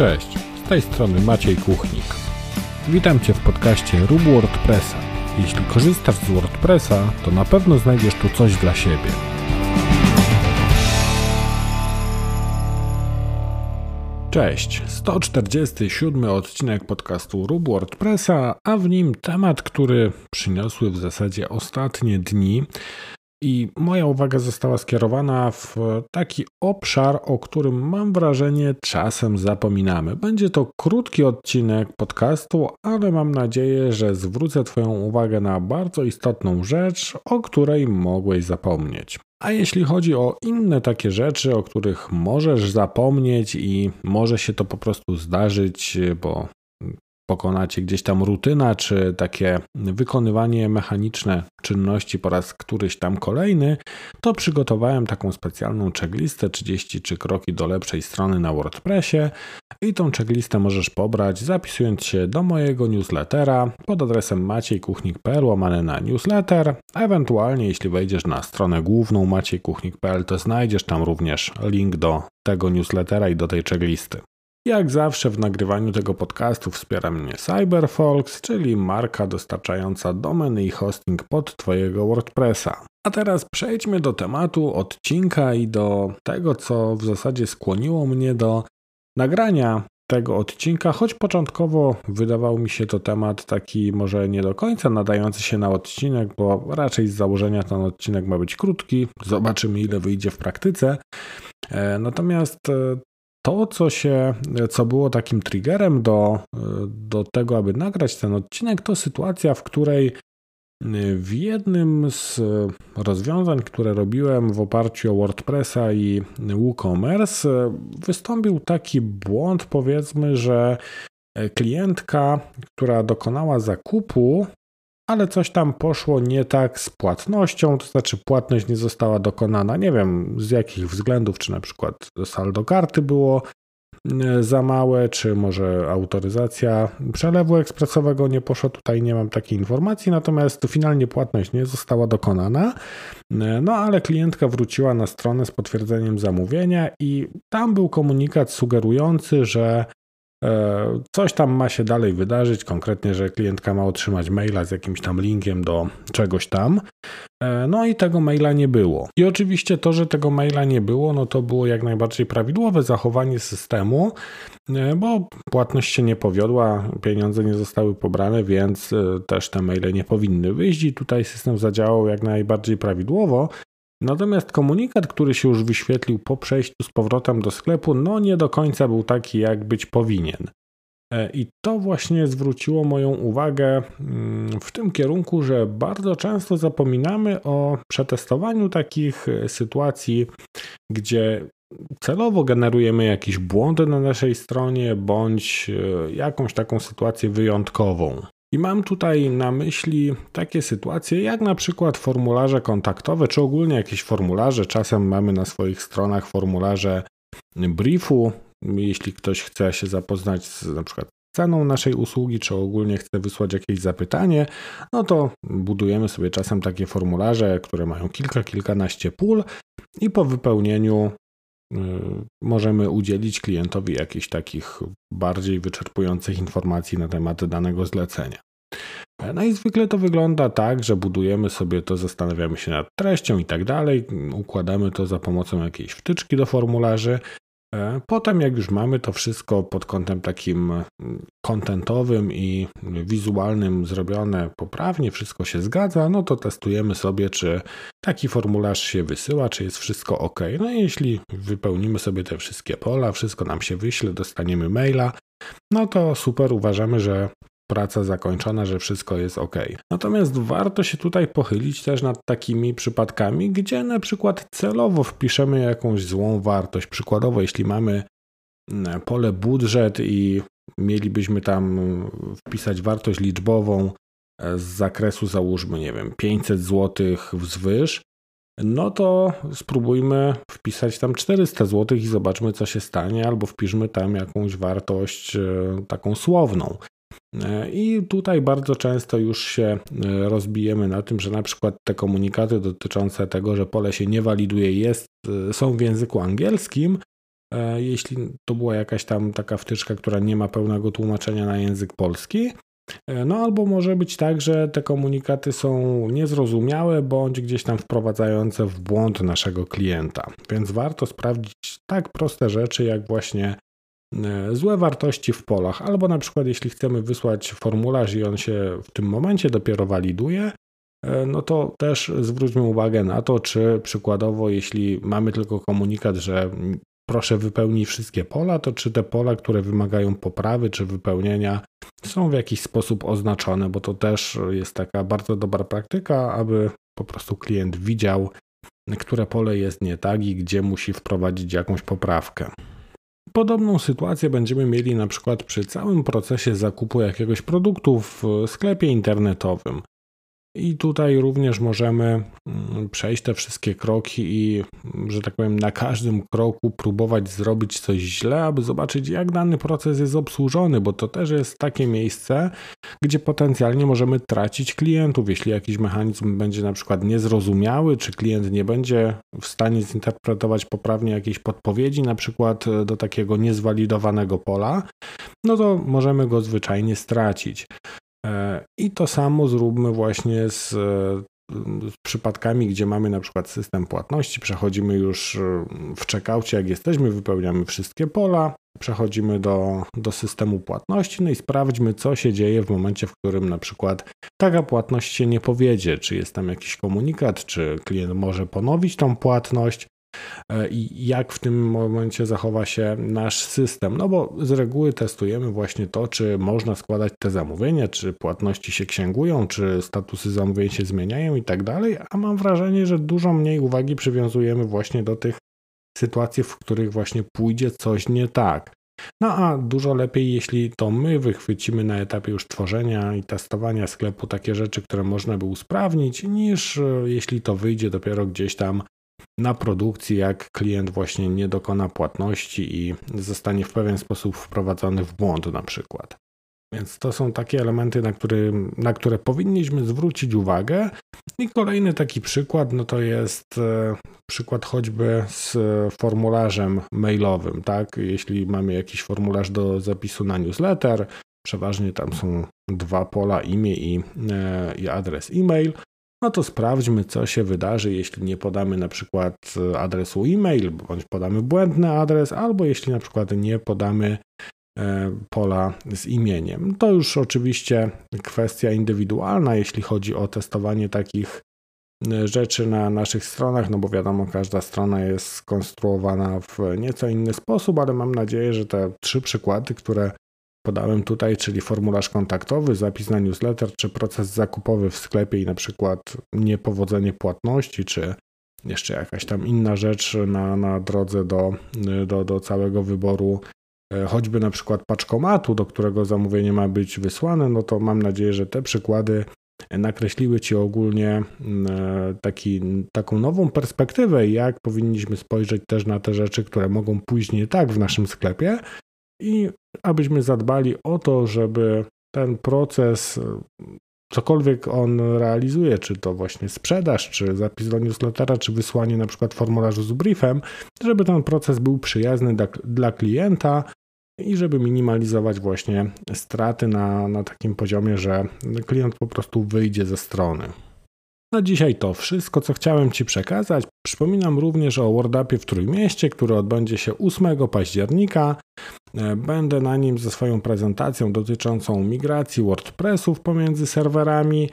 Cześć, z tej strony Maciej Kuchnik. Witam Cię w podcaście Rób WordPressa. Jeśli korzystasz z WordPressa, to na pewno znajdziesz tu coś dla siebie. Cześć, 147 odcinek podcastu Rób WordPressa, a w nim temat, który przyniosły w zasadzie ostatnie dni, i moja uwaga została skierowana w taki obszar, o którym mam wrażenie czasem zapominamy. Będzie to krótki odcinek podcastu, ale mam nadzieję, że zwrócę Twoją uwagę na bardzo istotną rzecz, o której mogłeś zapomnieć. A jeśli chodzi o inne takie rzeczy, o których możesz zapomnieć i może się to po prostu zdarzyć, bo pokonacie gdzieś tam rutyna, czy takie wykonywanie mechaniczne czynności po raz któryś tam kolejny, to przygotowałem taką specjalną checklistę 33 kroki do lepszej strony na WordPressie i tą checklistę możesz pobrać zapisując się do mojego newslettera pod adresem maciejkuchnik.pl łamane na newsletter, ewentualnie jeśli wejdziesz na stronę główną maciejkuchnik.pl to znajdziesz tam również link do tego newslettera i do tej checklisty. Jak zawsze w nagrywaniu tego podcastu wspiera mnie CyberFolks, czyli marka dostarczająca domeny i hosting pod Twojego WordPressa. A teraz przejdźmy do tematu odcinka i do tego, co w zasadzie skłoniło mnie do nagrania tego odcinka, choć początkowo wydawał mi się to temat taki może nie do końca nadający się na odcinek, bo raczej z założenia ten odcinek ma być krótki. Zobaczymy, ile wyjdzie w praktyce. E, natomiast e, to, co się, co było takim triggerem do, do tego, aby nagrać ten odcinek, to sytuacja, w której w jednym z rozwiązań, które robiłem w oparciu o WordPressa i WooCommerce, wystąpił taki błąd, powiedzmy, że klientka, która dokonała zakupu, ale coś tam poszło nie tak z płatnością, to znaczy płatność nie została dokonana. Nie wiem z jakich względów, czy na przykład saldo karty było e, za małe, czy może autoryzacja przelewu ekspresowego nie poszła. Tutaj nie mam takiej informacji, natomiast finalnie płatność nie została dokonana. E, no ale klientka wróciła na stronę z potwierdzeniem zamówienia i tam był komunikat sugerujący, że coś tam ma się dalej wydarzyć, konkretnie, że klientka ma otrzymać maila z jakimś tam linkiem do czegoś tam. E, no i tego maila nie było. I oczywiście to, że tego maila nie było, no to było jak najbardziej prawidłowe zachowanie systemu, e, bo płatność się nie powiodła, pieniądze nie zostały pobrane, więc też te maile nie powinny wyjść i tutaj system zadziałał jak najbardziej prawidłowo. Natomiast komunikat, który się już wyświetlił po przejściu z powrotem do sklepu, no nie do końca był taki, jak być powinien. E, I to właśnie zwróciło moją uwagę mm, w tym kierunku, że bardzo często zapominamy o przetestowaniu takich e, sytuacji, gdzie celowo generujemy jakiś błąd na naszej stronie bądź e, jakąś taką sytuację wyjątkową. I mam tutaj na myśli takie sytuacje, jak na przykład formularze kontaktowe, czy ogólnie jakieś formularze. Czasem mamy na swoich stronach formularze briefu. Jeśli ktoś chce się zapoznać z na przykład ceną naszej usługi, czy ogólnie chce wysłać jakieś zapytanie, no to budujemy sobie czasem takie formularze, które mają kilka, kilkanaście pól i po wypełnieniu możemy udzielić klientowi jakichś takich bardziej wyczerpujących informacji na temat danego zlecenia. No i zwykle to wygląda tak, że budujemy sobie to, zastanawiamy się nad treścią i tak dalej, układamy to za pomocą jakiejś wtyczki do formularzy, potem, jak już mamy to wszystko pod kątem takim kontentowym i wizualnym zrobione poprawnie, wszystko się zgadza, no to testujemy sobie, czy taki formularz się wysyła, czy jest wszystko ok. No i jeśli wypełnimy sobie te wszystkie pola, wszystko nam się wyśle, dostaniemy maila, no to super, uważamy, że praca zakończona, że wszystko jest ok. Natomiast warto się tutaj pochylić też nad takimi przypadkami, gdzie na przykład celowo wpiszemy jakąś złą wartość. Przykładowo, jeśli mamy mm, pole budżet i mielibyśmy tam wpisać wartość liczbową e, z zakresu załóżmy, nie wiem, 500 zł wzwyż, no to spróbujmy wpisać tam 400 zł i zobaczmy, co się stanie, albo wpiszmy tam jakąś wartość e, taką słowną. E, I tutaj bardzo często już się e, rozbijemy na tym, że na przykład te komunikaty dotyczące tego, że pole się nie waliduje, jest, e, są w języku angielskim, jeśli to była jakaś tam taka wtyczka, która nie ma pełnego tłumaczenia na język polski. No albo może być tak, że te komunikaty są niezrozumiałe bądź gdzieś tam wprowadzające w błąd naszego klienta. Więc warto sprawdzić tak proste rzeczy jak właśnie złe wartości w polach, albo na przykład jeśli chcemy wysłać formularz i on się w tym momencie dopiero waliduje, e, no to też zwróćmy uwagę na to, czy przykładowo, jeśli mamy tylko komunikat, że proszę wypełnij wszystkie pola, to czy te pola, które wymagają poprawy czy wypełnienia, są w jakiś sposób oznaczone, bo to też jest taka bardzo dobra praktyka, aby po prostu klient widział, które pole jest nie tak i gdzie musi wprowadzić jakąś poprawkę. Podobną sytuację będziemy mieli na przykład przy całym procesie zakupu jakiegoś produktu w sklepie internetowym. I tutaj również możemy mm, przejść te wszystkie kroki i, że tak powiem, na każdym kroku próbować zrobić coś źle, aby zobaczyć, jak dany proces jest obsłużony, bo to też jest takie miejsce, gdzie potencjalnie możemy tracić klientów. Jeśli jakiś mechanizm będzie na przykład niezrozumiały, czy klient nie będzie w stanie zinterpretować poprawnie jakiejś podpowiedzi, na przykład do takiego niezwalidowanego pola, no to możemy go zwyczajnie stracić. E, I to samo zróbmy właśnie z, z przypadkami, gdzie mamy na przykład system płatności, przechodzimy już e, w checkoutie, jak jesteśmy, wypełniamy wszystkie pola, przechodzimy do, do systemu płatności, no i sprawdźmy, co się dzieje w momencie, w którym na przykład taka płatność się nie powiedzie, czy jest tam jakiś komunikat, czy klient może ponowić tą płatność, E, i jak w tym momencie zachowa się nasz system. No bo z reguły testujemy właśnie to, czy można składać te zamówienia, czy płatności się księgują, czy statusy zamówień się zmieniają i tak dalej, a mam wrażenie, że dużo mniej uwagi przywiązujemy właśnie do tych sytuacji, w których właśnie pójdzie coś nie tak. No a dużo lepiej, jeśli to my wychwycimy na etapie już tworzenia i testowania sklepu takie rzeczy, które można by usprawnić, niż e, jeśli to wyjdzie dopiero gdzieś tam na produkcji, jak klient właśnie nie dokona płatności i zostanie w pewien sposób wprowadzony w błąd na przykład. Więc to są takie elementy, na, który, na które powinniśmy zwrócić uwagę. I kolejny taki przykład, no to jest e, przykład choćby z formularzem mailowym, tak? Jeśli mamy jakiś formularz do zapisu na newsletter, przeważnie tam są dwa pola, imię i, e, i adres e-mail no to sprawdźmy, co się wydarzy, jeśli nie podamy na przykład adresu e-mail, bądź podamy błędny adres, albo jeśli na przykład nie podamy e, pola z imieniem. To już oczywiście kwestia indywidualna, jeśli chodzi o testowanie takich e, rzeczy na naszych stronach, no bo wiadomo, każda strona jest skonstruowana w nieco inny sposób, ale mam nadzieję, że te trzy przykłady, które podałem tutaj, czyli formularz kontaktowy, zapis na newsletter, czy proces zakupowy w sklepie i na przykład niepowodzenie płatności, czy jeszcze jakaś tam inna rzecz na, na drodze do, do, do całego wyboru, e, choćby na przykład paczkomatu, do którego zamówienie ma być wysłane, no to mam nadzieję, że te przykłady nakreśliły Ci ogólnie e, taki, taką nową perspektywę, jak powinniśmy spojrzeć też na te rzeczy, które mogą pójść nie tak w naszym sklepie, i abyśmy zadbali o to, żeby ten proces, cokolwiek on realizuje, czy to właśnie sprzedaż, czy zapis do newslettera, czy wysłanie na przykład formularzu z briefem, żeby ten proces był przyjazny dla, dla klienta i żeby minimalizować właśnie straty na, na takim poziomie, że klient po prostu wyjdzie ze strony. Na dzisiaj to wszystko, co chciałem Ci przekazać. Przypominam również o WordUpie w Trójmieście, który odbędzie się 8 października. E, będę na nim ze swoją prezentacją dotyczącą migracji WordPressów pomiędzy serwerami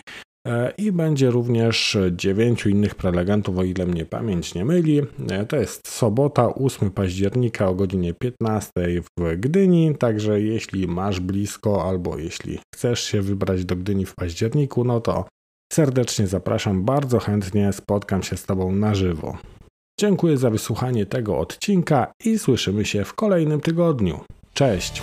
e, i będzie również dziewięciu innych prelegentów, o ile mnie pamięć nie myli. E, to jest sobota, 8 października o godzinie 15 w Gdyni, także jeśli masz blisko albo jeśli chcesz się wybrać do Gdyni w październiku, no to serdecznie zapraszam, bardzo chętnie spotkam się z Tobą na żywo. Dziękuję za wysłuchanie tego odcinka i słyszymy się w kolejnym tygodniu. Cześć!